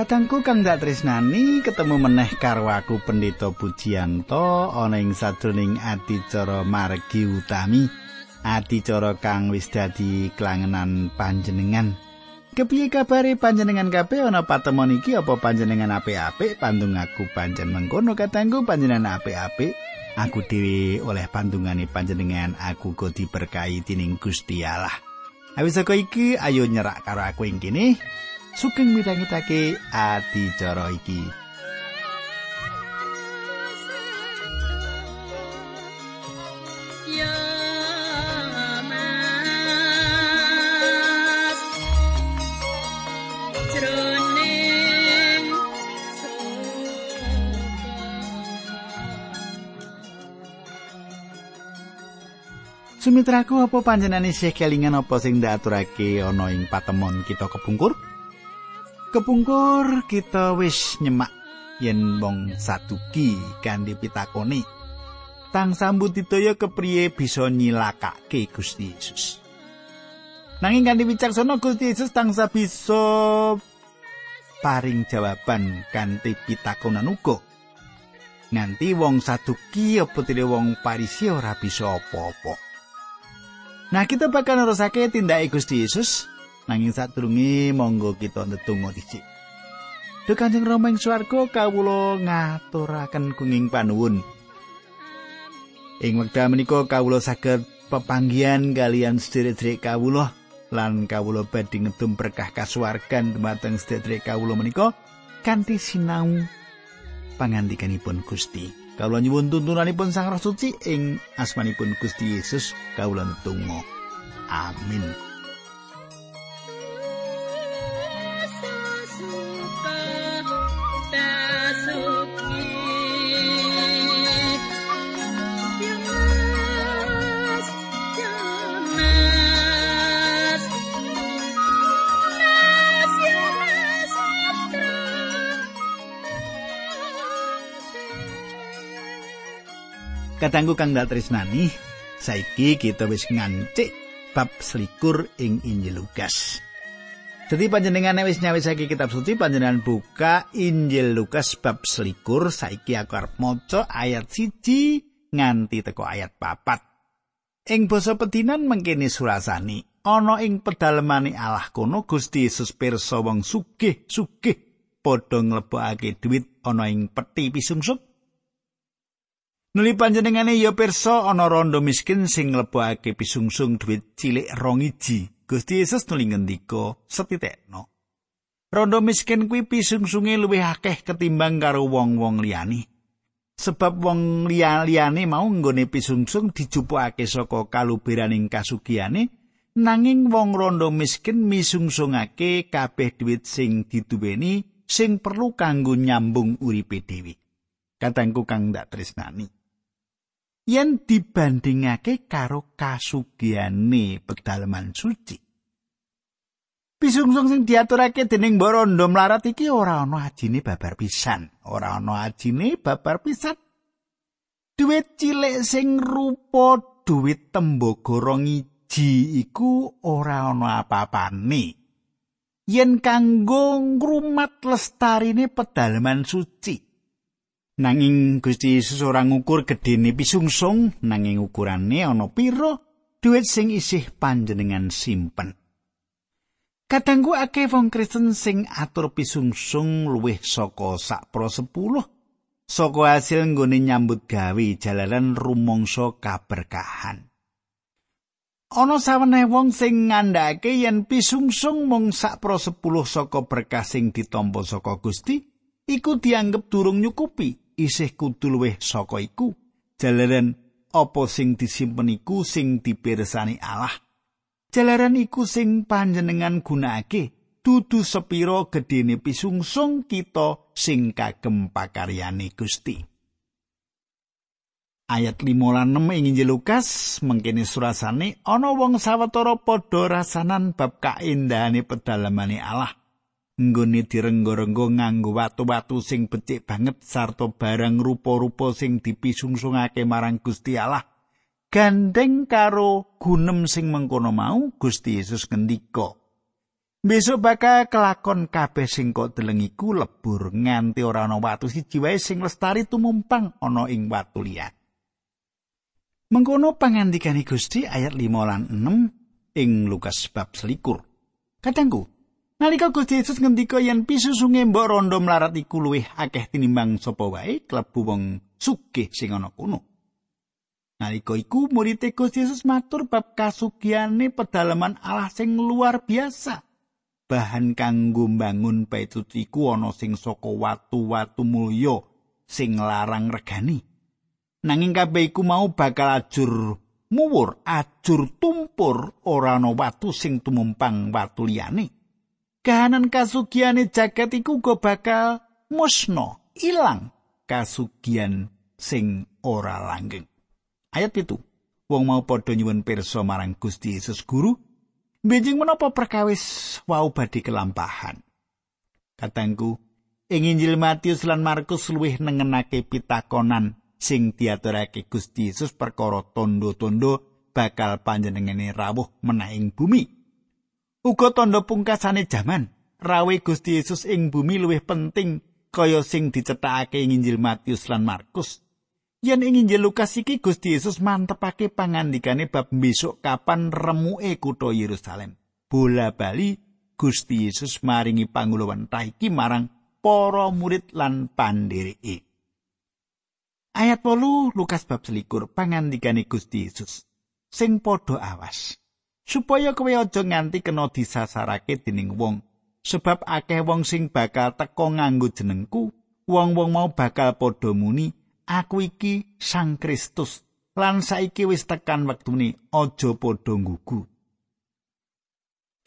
Katangku kang dak tresnani ketemu meneh karo aku Pendeta Pujiyanto ana ing sadroning adicara margi utami. Adicara kang wis dadi klangenan panjenengan. Kepiye kabare panjenengan kabeh ana patemon iki apa panjenengan apik-apik pandung aku pancen mengkono katangku panjenengan apik-apik aku dhewe oleh pandungane panjenengan aku go diberkahi dening Gusti Allah. Awis saka iki ayo nyerak karo aku ing kene sugeng midhangetake adicara iki. Sumitraku apa panjenengan isih kelingan apa sing ndaturake ana ing patemon kita kepungkur? Kepungkur kita wis nyemak yen wong saduki kanthi pitakoni. Tang sambut ditaya kepriye bisa nyilakake Gusti Yesus. Nanging kanthi wicaksana Gusti Yesus tangsa bisa paring jawaban kanthi pitakonan uga. Nganti wong saduki apa tire wong parisi ora bisa apa-apa. Nah, kita bakal nerusake tindake Gusti Yesus Nanging sadurunge monggo kita ndedonga dhisik. Duh Kanjeng Rama ing swarga kawula ngaturaken kenging panuwun. Ing wekdal menika kawula saged pepanggihan kalian sedherek-sedherek kawula lan kawula badhe ngedum berkah kasuwargan dumateng sedherek kawula menika kanthi sinau pangandikanipun Gusti. Kawula nyuwun tuntunanipun Sang Roh Suci ing asmanipun Gusti Yesus kawula tunggu. Amin. Katanggu kang dak tresnani, saiki kita wis ngancik bab selikur ing Injil Lukas. Jadi panjenengan wis nyawisake kitab suci panjenengan buka Injil Lukas bab selikur saiki aku arep maca ayat siji nganti teko ayat papat. Ing basa pedinan mengkene surasani ana ing pedalemane Allah kono Gusti Yesus pirsa wong sugih-sugih padha nglebokake dhuwit ana ing peti pisungsuk Nuli panjenengane ya pirsa ana rondo miskin sing nglebokake pisungsung dhuwit cilik rong iji. Gusti Yesus nuli ngendika setitekno. Rondo miskin kuwi pisungsunge luwih akeh ketimbang karo wong-wong liyane. Sebab wong liya-liyane mau nggone pisungsung dijupukake saka kaluberaning kasugihane, nanging wong rondo miskin misungsungake kabeh dhuwit sing diduweni sing perlu kanggo nyambung uripe dhewe. Katangku kang ndak tresnani. Yen dibandingake karo kasugihane pedalaman suci. Pisungsung sing diaturake dening Barondo mlarat iki ora ana ajine babar pisan, ora ana ajine babar pisan. Duit cilik sing rupa duit tembaga rong iji iku ora ana apa-apane. Yen kanggo ngrumat lestarine pedalaman suci. Nanging Gusti Yesus ora ngukur gedene pisungsung, nanging ukurane ana pira dhuwit sing isih panjenengan simpen. Kadangku akeh wong Kristen sing atur pisungsung luwih saka sak pro sepuluh saka hasil nggone nyambut gawe jalaran rumangsa kaberkahan. Ana saweneh wong sing ngandhake yen pisungsung mung sak pro sepuluh saka berkah sing ditampa saka Gusti, iku dianggep durung nyukupi. Isih kudu luwih saka iku. Jalaran apa sing disimpen iku sing dipirsani Allah? Jalaran iku sing panjenengan gunakake dudu sepiro gedene pisungsung kita sing kagem pakaryane Gusti. Ayat 5 ing Injil Lukas mengkene surasane ana wong sawetara padha rasanan bab kaendahane pedalamane Allah nggone direnggo-renggo nganggo watu-watu sing becik banget sarta barang rupa-rupa sing dipisungsungake marang Gusti Allah. Gandeng karo gunem sing mengkono mau Gusti Yesus ngendika. Besok bakal kelakon kabeh sing kok deleng iku lebur nganti ora ana watu siji wae sing lestari tumumpang ana ing watu liya. Mengkono pangandikane Gusti ayat 5 lan 6 ing Lukas bab selikur. Kadangku, nalika Gusti Yesus ngendika yen pisusunge mbok rondo mlarat iku luwih akeh tinimbang sapa wae klebu wong sugih sing ana kono. Nalika iku murid Gusti Yesus matur bab kasugiane pedalaman Allah sing luar biasa. bahan kanggo mbangun paitut iku ana sing saka watu-watu mulya sing larang regani. Nanging kabeh iku mau bakal ajur muwur, ajur tumpur ora ana watu sing tumumpang watu liyane. Kahanan kasugiane jagat iku go bakal musno, ilang kasugian sing ora langgeng. Ayat itu, wong mau padha nyuwun pirsa marang Gusti Yesus Guru, Benjing menapa perkawis wau badhe kelampahan. Katangku, ing Injil Matius lan Markus luwih nengenake pitakonan sing diaturake Gusti Yesus perkara tondo-tondo bakal panjenengane rawuh menaing bumi. Uga tondo pungkasane jaman, rawe Gusti Yesus ing bumi luwih penting kaya sing dicethakake ing Injil Matius lan Markus. Yen ing Injil Lukas iki Gusti Yesus mantepake pangandikane bab besok kapan remuke kutha Yerusalem. Bola bali Gusti Yesus maringi panguluwan taiki marang para murid lan pandhereke. Ayat 8 Lukas bab selikur pangandikane Gusti Yesus sing padha awas supaya kowe aja nganti kena disasarake dening wong sebab akeh wong sing bakal teka nganggo jenengku wong-wong mau bakal padha muni aku iki Sang Kristus lan saiki wis tekan wektune aja padha nggugu.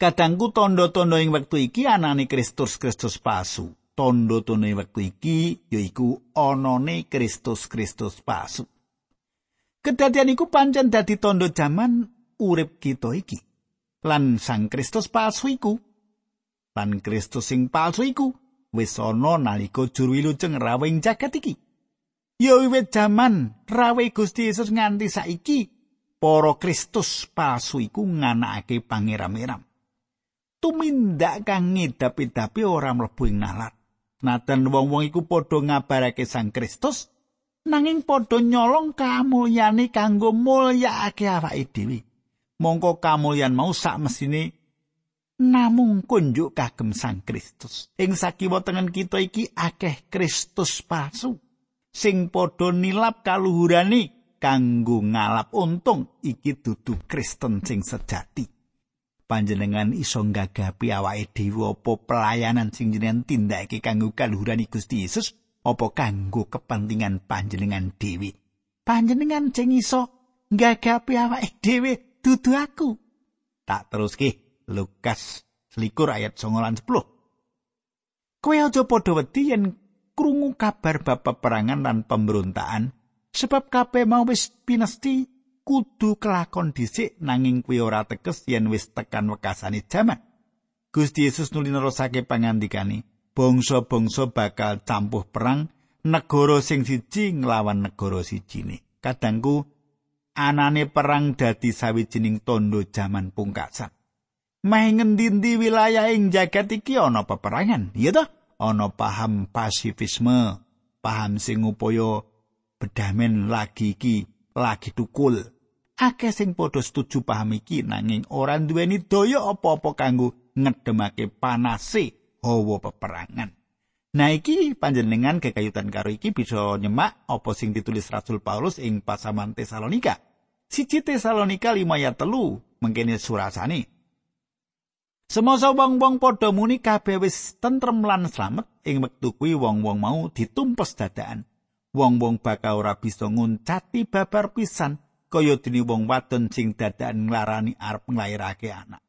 Kadangku tondo-tondo ing wektu iki anane Kristus Kristus palsu. Tondo-tondo ing wektu iki yaiku anane Kristus Kristus palsu. Kedadian iku pancen dadi tondo jaman urip kita iki. Lan Sang Kristus palsu iku lan Kristus sing palsu iku wis ana nalika juru wilujeng rawing jagat iki. Ya wiwit jaman rawe Gusti Yesus nganti saiki para Kristus palsu iku nganakake pangeram-eram. Tumindak kang ngedapi-dapi ora mlebu ing nalar. Nadan wong-wong iku padha ngabarake Sang Kristus nanging padha nyolong kamulyane kanggo mulyakake awake dhewe. Mongko kamulyan mau sak mesine namung kunjuk kagem Sang Kristus. Ing sakiwa tengen kita iki akeh Kristus palsu. sing padha nilap kaluhurane kanggo ngalap untung iki dudu Kristen sing sejati. Panjenengan iso nggagapi awake dhewe apa pelayanan sing jenengan tindakake kanggo kaluhuran Gusti Yesus apa kanggo kepentingan panjenengan dhewe. Panjenengan sing iso nggagapi awake dhewe dudu aku. Tak teruske Lukas selikur ayat 9 lan 10. Kowe aja padha wedi yen krungu kabar bab peperangan lan pemberontakan sebab kabeh mau wis pinesti kudu kelakon dhisik nanging kuwi ora tekes yen wis tekan wekasane jaman Gusti Yesus nuli nerusake pangandikane bangsa-bangsa bakal campuh perang negara sing siji nglawan negara sijine kadangku anane perang dadi sawijining tondo jaman pungkasan Meh ngendi-endi wilayah ing jagat iki ana peperangan, iya toh? ana paham pasifisme, paham sing upaya bedamen lagi iki lagi tukul. Akeh sing padha setuju paham iki nanging ora duweni daya apa-apa kanggo ngedemake panase hawa peperangan. Nah iki panjenengan kekayutan karo iki bisa nyemak apa sing ditulis Rasul Paulus ing pasaman Tesalonika. Siji Tesalonika 5 ayat telu mengkene surasane. Semasa wong-wong padha muni kabeh wis tentrem lan slamet ing wektu kuwi wong-wong mau ditumpes dadakan. Wong-wong bakal ora bisa nguncati babar pisan kaya dene wong wadon sing dadakan nglarani arep nglairake anak.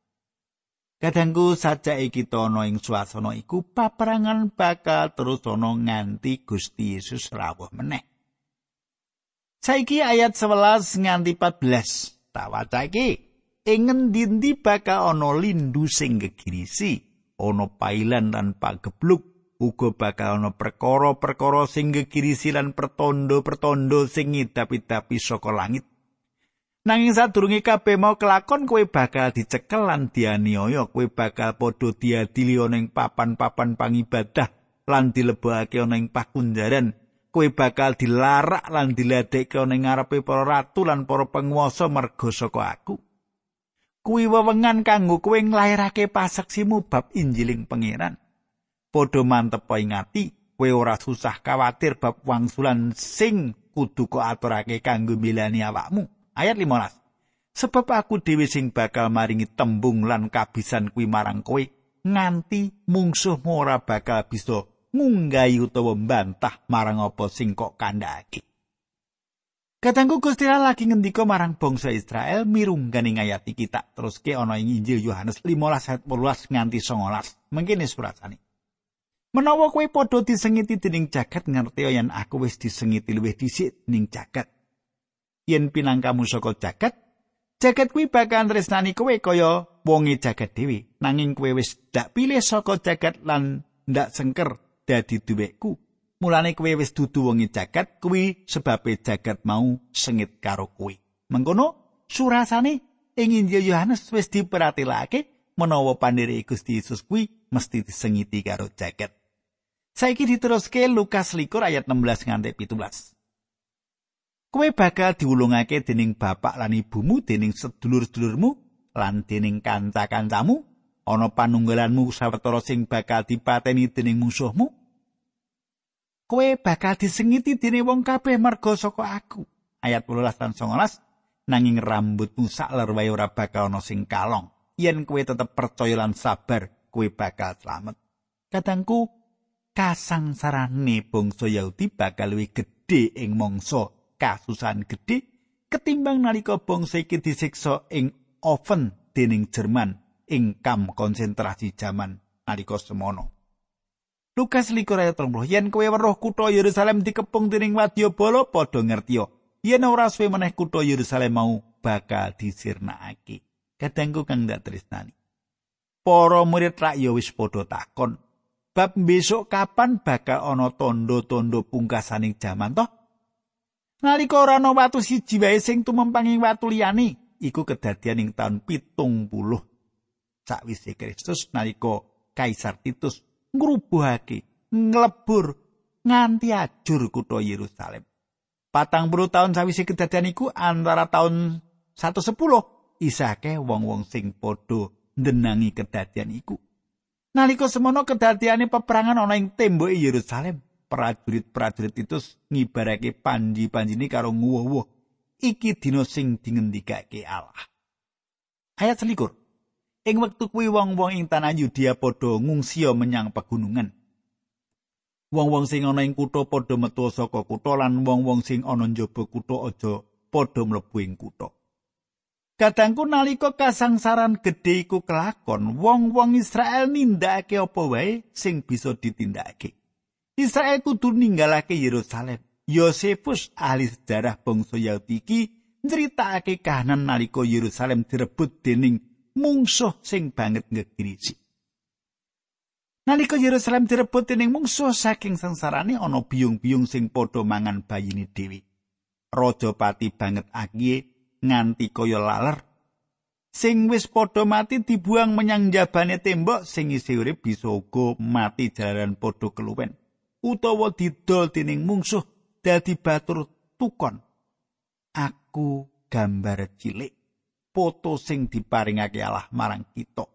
Kadangku saja kita ana ing swasana iku paperangan bakal terus ana nganti Gusti Yesus rawuh meneh. Saiki ayat 11 nganti 14 tak waca iki. ing ngendi bakal ana lindu sing gegirisi ana pailan lan pagebluk uga bakal ana perkara-perkara sing gegirisi lan pertondo-pertondo sing ngidap-idapi saka langit Nanging sadurunge kabeh mau kelakon kowe bakal dicekel lan dianiaya, kowe bakal padha diadili ning papan-papan pangibadah lan dilebokake ana ing pakunjaran. Kowe bakal dilarak lan diladekke ning ngarepe para ratu lan para penguasa merga saka aku. Kuwi wewengan kanggo kowe nglairake paseksimu bab Injiling Pangeran. Padha mantep ingati, kowe ora susah kawatir bab wangsulan sing kudu kok aturake kanggo milani awakmu. Ayat 15 sebab aku dhewe sing bakal maringi tembung lan kabisan kuwi marang kowe nganti mungsuhmu ora bakal bisa ngunggahi utawa mbantah marang apa sing kok kandhake Katangku Gusti lagi ngendika marang bangsa Israel mirunggane ayat iki tak teruske ana ing Injil Yohanes 15 ayat 18 nganti 19. Mengkene surasane. Menawa kowe padha disengiti dening jagat ngerti yen aku wis disengiti luwih dhisik ning jagat. Yen pinangkamu saka jagat jagat kuwi bakal tresnani kowe kaya wonge jagat dhewe. Nanging kowe wis dak pilih saka jagat lan ndak sengker dadi duweku mulane kowe wis dudu wonge jagat kuwi sebabe jagat mau sengit karo kowe. Mengkono surasane ing Injil Yohanes wis diperhatilake menawa pandiri Gusti Yesus kuwi mesti disengiti karo jagat saiki diteruske Lukas likur ayat 16 nganti 17 kowe bakal diwulungake dening bapak lan ibumu dening sedulur-sedulurmu lan dening kanca-kancamu? Ana panunggalanmu sawetara sing bakal dipateni dening musuhmu? Kowe bakal disengiti dening wong kabeh merga saka aku. Ayat 18 lan 19 nanging rambutmu sak lerwae ora bakal ana sing kalong. Yen kowe tetep percaya lan sabar kowe bakal slamet. Kadangku kasangsarane bangsa Yahudi bakal luwih gedhe ing mangsa kasusan gedhe ketimbang nalika bangsa iki disiksa ing oven dening Jerman ing kam konsentrasi jaman nalika semono. Lukas likur ayat 30 yen kowe weruh kutha Yerusalem dikepung dening wadyabala padha ngertiya yen ora suwe meneh kutha Yerusalem mau bakal disirnakake. Kadangku kang dak tresnani. Para murid rak ya wis padha takon, bab besok kapan bakal ana tondo-tondo pungkasaning jaman toh? Nalika ora ana watu siji wae sing tumempang watu liyane, iku kedadian ing taun pitung puluh sakwise Kristus nalika Kaisar Titus ngrubuhake, nglebur nganti ajur kutha Yerusalem. Patang puluh tahun sawise kedadian iku antara tahun 110 isake wong-wong sing padha ndenangi kedadian iku. Nalika semono kedadiane peperangan ana ing tembok Yerusalem, prajurit-prajurit itu ngibarake panji-panjine karo nguwuh iki dina sing dingendikake Allah. Ayat selikur. Ing wektu kuwi wong-wong ing tanah Yudea padha ngungsia menyang pegunungan. Wong-wong sing ana ing kutha padha metu saka kutha lan wong-wong sing ana njaba kutha aja padha mlebu ing kutha. Kadangku nalika kasangsaran gedhe iku kelakon, wong-wong Israel nindakake apa wae sing bisa ditindakake. Israel kudu ninggalake Yerusalem. Yosefus ahli sejarah bangsa Yahudi iki nyritakake kahanan nalika Yerusalem direbut dening mungsuh sing banget ngegirisi. Nalika Yerusalem direbut dening mungsuh saking sengsarane ana biyung-biyung sing padha mangan bayine dewi. Raja pati banget agie nganti kaya laler. Sing wis padha mati dibuang menyang jabane tembok sing isih urip bisa uga mati jalaran padha keluwen. Utawa didol dening mungsuh dadi batur tukon. Aku gambar cilik foto sing diparingake Allah marang kita.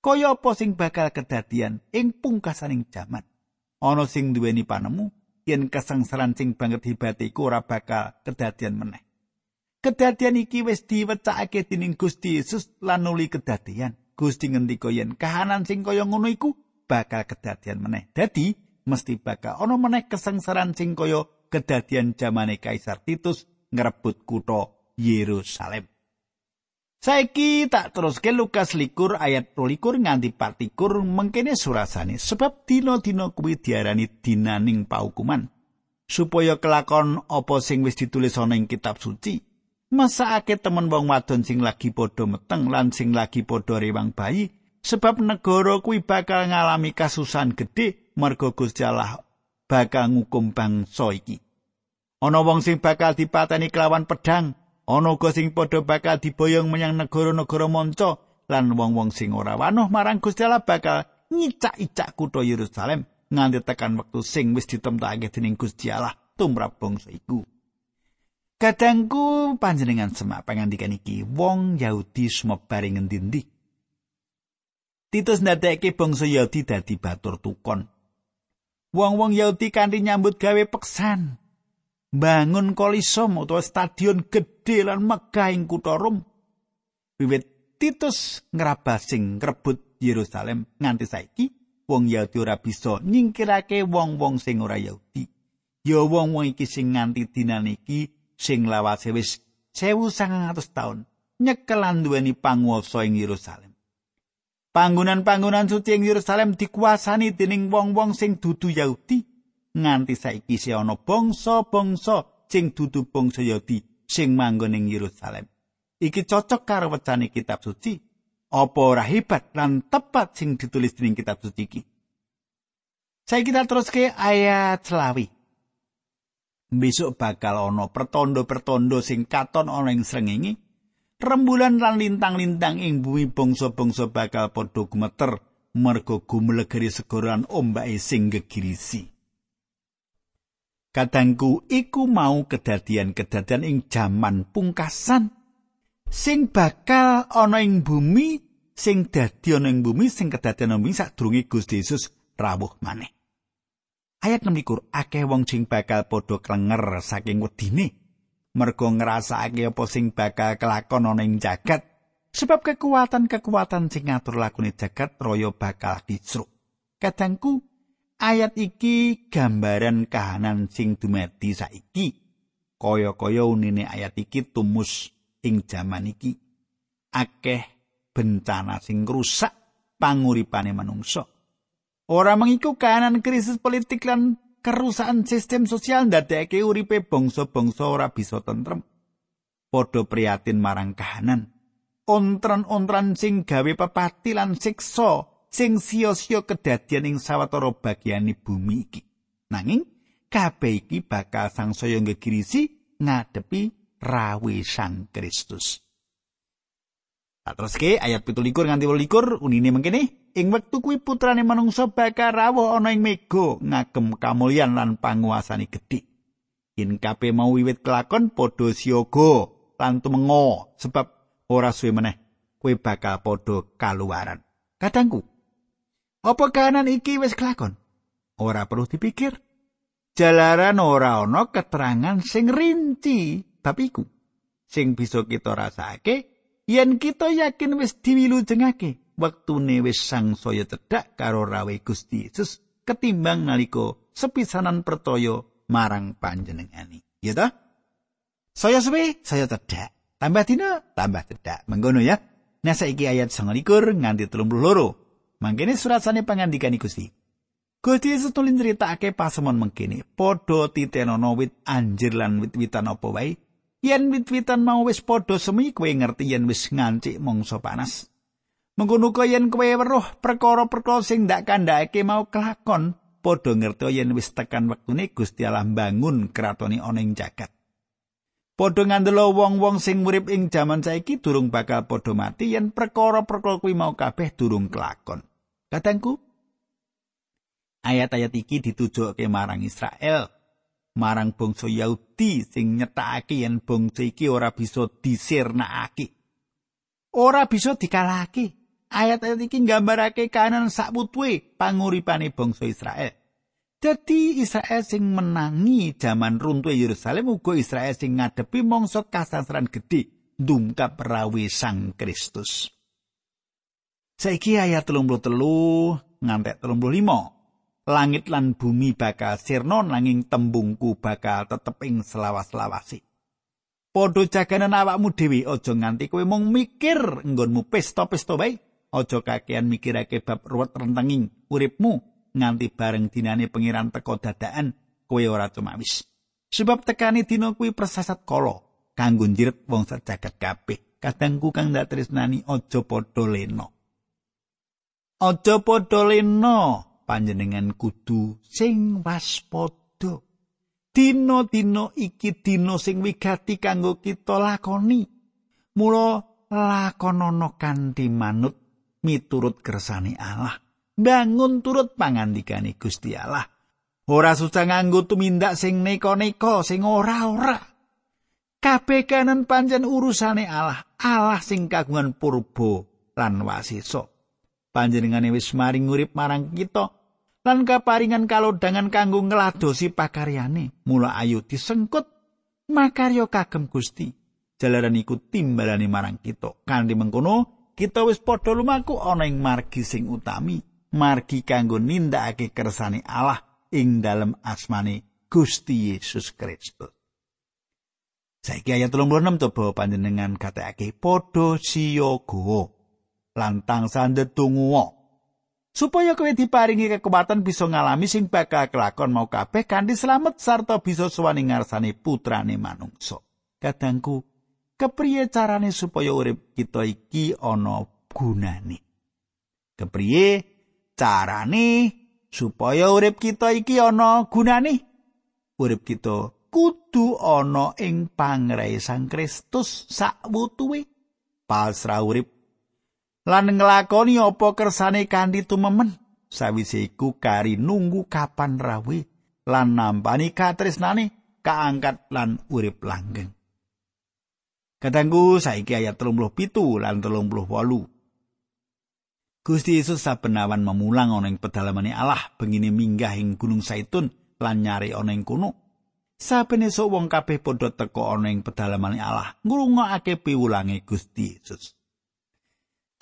Kaya apa sing bakal kedadian ing pungkasaning jaman? Ana sing duweni panemu yen kesengsaran sing banget hebat iku ora bakal kedadian meneh. Kedadian iki wis diwecakake dening Gusti Yesus lan nuli kedadian. Gusti ngendika yen kahanan sing kaya ngono iku bakal kedadian meneh. Dadi mesti bakal ana meneh kesengsaran sing kaya kedadian jamane Kaisar Titus ngrebut kutha Yerusalem. Saiki tak terus ke Lukas likur ayat prolikur nganti partikur mengkene surasane sebab dina-dina kuwi diarani dinaning paukuman supaya kelakon apa sing wis ditulis ana ing kitab suci masakake temen wong wadon sing lagi padha meteng lan sing lagi padha rewang bayi sebab negara kuwi bakal ngalami kasusan gedhe merga Gusti Allah bakal ngukum bangsa iki. Ana wong sing bakal dipateni kelawan pedhang, ana uga sing padha bakal diboyong menyang negara-negara manca lan wong-wong sing ora wanuh marang Gusti Allah bakal nyicak-icak kutha Yerusalem nganti tekan wektu sing wis ditemtokake dening Gusti Allah tumrap bangsa iku. Kadangku panjenengan semak pangandikan iki wong Yahudi sumebar ing endi Titus ndadekake bangsa Yahudi dadi batur tukon. Wong-wong Yahudi kanthi nyambut gawe peksan. Bangun kolisom utawa stadion gedhe lan megah ing kutha Rom. Wiwit Titus ngrabah sing ngrebut Yerusalem nganti saiki wong Yahudi ora bisa nyingkirake wong-wong sing ora Yahudi. Ya wong-wong iki sing nganti dinan iki sing lawase wis 1900 taun nyekelan duweni panguwasa ing Yerusalem. Panggonan-panggonan suci ing Yerusalem dikuasani dening wong-wong sing dudu Yahudi. Nganti saiki si ana bangsa-bangsa sing dudu bangsa Yahudi sing manggon ing Yerusalem. iki cocok karo wecane kitab suci. Apa ora hebat lan tepat sing ditulis dening kitab suci iki? Saya kita terus ke ayat selawi. Besok bakal ono pertondo-pertondo sing katon ana ing srengenge rembulan lan lintang-lintang ing bumi bangsa-bangsa bakal padha gumeter mergo gumlegeri segoran ombake sing gegirisi Kadangku iku mau kedadian-kedadian ing jaman pungkasan sing bakal ana ing bumi sing dadi ana ing bumi sing kedadian bumi sadurunge Gusti Yesus rawuh maneh. Ayat 16 akeh wong sing bakal padha klenger saking wedine mergo ngrasakake apa sing bakal kelakon ana ing jagat sebab kekuatan-kekuatan sing ngatur lakune jagat raya bakal dicruk. Kadangku ayat iki gambaran kahanan sing dumadi saiki. Kaya-kaya unine ayat iki tumus ing jaman iki akeh bencana sing rusak panguripane manungsa. Ora mengiku kahanan krisis politik lan kerusakan sistem sosial ndadekake uripe bangsa-bangsa ora bisa tentrem. Padha prihatin marang kahanan. Ontran-ontran sing gawe pepati lan siksa sing sia-sia kedadian ing sawetara bagian bumi iki. Nanging kabeh iki bakal sangsaya ngegirisi ngadepi rawe Sang Kristus. Terus ke ayat pitulikur nganti likur unine mengkene ing wektu kuwi putrane manungsa bakal rawuh ana ing mega ngagem kamulyan lan panguasane gedhe. Yen kabeh mau wiwit kelakon padha siaga lan tumengo sebab ora suwe meneh kowe bakal padha kaluaran. Kadangku, apa kanan iki wis kelakon? Ora perlu dipikir. Jalaran ora ana keterangan sing rinci Tapi iku sing bisa kita rasake yen kita yakin wis diwilujengake wektune wis sangsaya cedhak karo rawe Gusti Yesus ketimbang nalika sepisanan pertoyo marang panjenengani. Ya ta? Saya suwe, saya cedhak. Tambah dina, tambah cedhak. Menggono ya. Nah saiki ayat 29 nganti 32. Mangkene surat sane pangandikan Gusti. Gusti Yesus tulin critakake pasemon mengkene, padha titenono wit anjir lan wit-witan apa wae yen wit-witan mau wis padha semi kowe ngerti yen wis ngancik mangsa panas mengkono yen kowe weruh perkara-perkara sing ndak kandhake mau kelakon padha ngerti yen wis tekan wektune Gusti Allah bangun kratone ana ing jagat padha ngandelo wong-wong sing urip ing jaman saiki durung bakal padha mati yen perkara-perkara kuwi mau kabeh durung kelakon katangku ayat-ayat iki ditujokake marang Israel marang bangsa Yahudi sing nyetakake yen bangsa iki ora bisa disirnakake. Ora bisa dikalahake. Ayat-ayat iki nggambarake kanan sakbutuhe panguripane bangsa Israel. Dadi Israel sing menangi jaman runtuh Yerusalem uga Israel sing ngadepi mangsa kasasran gedhe ndungkap rawe Sang Kristus. Saiki ayat 33 ngantek 35. langit lan bumi bakal sirna nanging tembungku bakal tetep ing selawas-lawasi. Podho jaganan awakmu dhewe aja nganti kowe mung mikir nggonmu pesta-pesta wae, aja kakean mikirake bab ruwet rentenging uripmu nganti bareng dinane pengiran teko dadakan kowe ora cuma wis. Sebab tekani dina kuwi persasat kala kanggo njiret wong sajagat kabeh. Kadangku kang ndak tresnani aja padha lena. Aja padha lena. panjenengan kudu sing waspada dina-dina iki dina sing wigati kanggo kita lakoni mula lakonana kanthi manut miturut kersane Allah. Bangun turut pangandikane Gusti Allah. Ora susah nganggo tumindak sing neko-neko sing ora-ora. Kabeh kanan pancen urusane Allah Allah sing kagungan purba lan wasisa panjenengane wis maring urip marang kita lan kaparingan kalodhangan kanggo ngladosi pakaryane mula ayo disengkut. Makarya kagem Gusti jalaran iku timbalane marang kita. Kanthi mengkono kita wis padha lumaku ana ing margi sing utami margi kanggo nindakake kersane Allah ing dalem asmane Gusti Yesus Kristus Saiki ayat 36 coba panjenengan katakake padha siyaga lan tansah ndedonga supaya kowe diparingi kekuatan bisa ngalami sing bakal kelakon mau kabeh kanthi slamet sarta bisa suwani ngarsane putrane manungsa. Kadangku, kepriye carane supaya urip kita iki ana gunane? Kepriye carane supaya urip kita iki ana gunane? Urip kita kudu ana ing pangrae Sang Kristus sak wutuwe. Pasrah urip lan nglakoni apa kersane kanthi tumemen sawise iku kari nunggu kapan rawe lan nampani katresnane kaangkat lan urip langgeng Katanggu saiki ayat 37 lan 38 Gusti Yesus sabenawan memulang ana ing pedalamane Allah bengine minggah ing Gunung Saitun lan nyari ana ing kono. Saben esuk wong kabeh padha teka ana ing pedalamane Allah ngrungokake piwulange Gusti Yesus.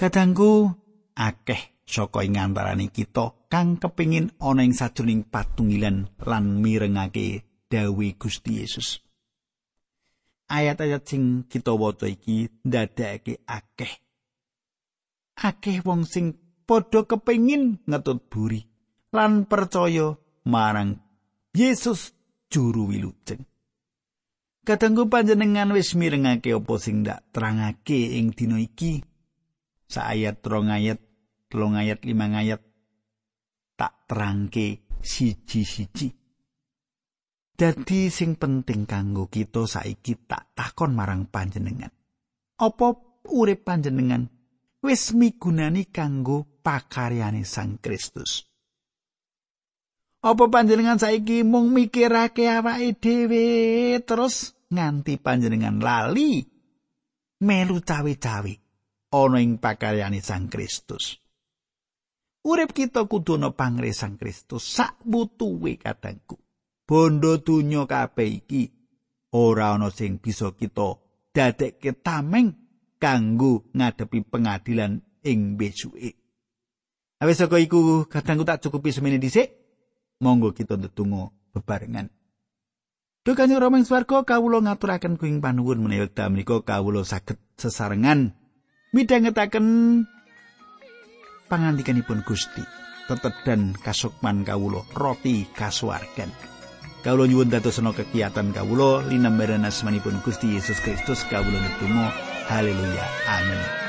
Kadangku akeh saka ing antaraning kita kang kepingin ana ing sajroning patungilan lan mirengake dawuh Gusti Yesus. Ayat-ayat sing kita waca iki ndadekake akeh. Akeh wong sing padha kepingin ngetut buri lan percaya marang Yesus juru wilujeng. Kadangku panjenengan wis mirengake apa sing ndak terangake ing dina iki saayat rong ayat telung ayat lima ayat tak terangke siji-siji dadi sing penting kanggo kita saiki tak takon marang panjenengan apa urip panjenengan wis migunani kanggo pakaryane Sang Kristus apa panjenengan saiki mung mikirake awake dhewe terus nganti panjenengan lali melu cawe-cawe ana ing pakaryane Sang Kristus. Urip kita kudu ana pangre Sang Kristus sak butuhe kadangku. Bondo donya kabeh iki ora ana sing bisa kita dadekke tameng kanggo ngadepi pengadilan ing besuke. Awis saka iku kadangku tak cukupi semene dhisik. Monggo kita ndedonga bebarengan. Duh kanjeng Rama ing swarga kawula ngaturaken kuing panuwun menawi menika kawula saged sesarengan midhangetaken pangandikanipun Gusti tetedan kasukman kawulo roti kasuwargan kawulo nyuwun dadosna kegiatan kawulo linambaran asmanipun Gusti Yesus Kristus kawulo netunggal haleluya. Amin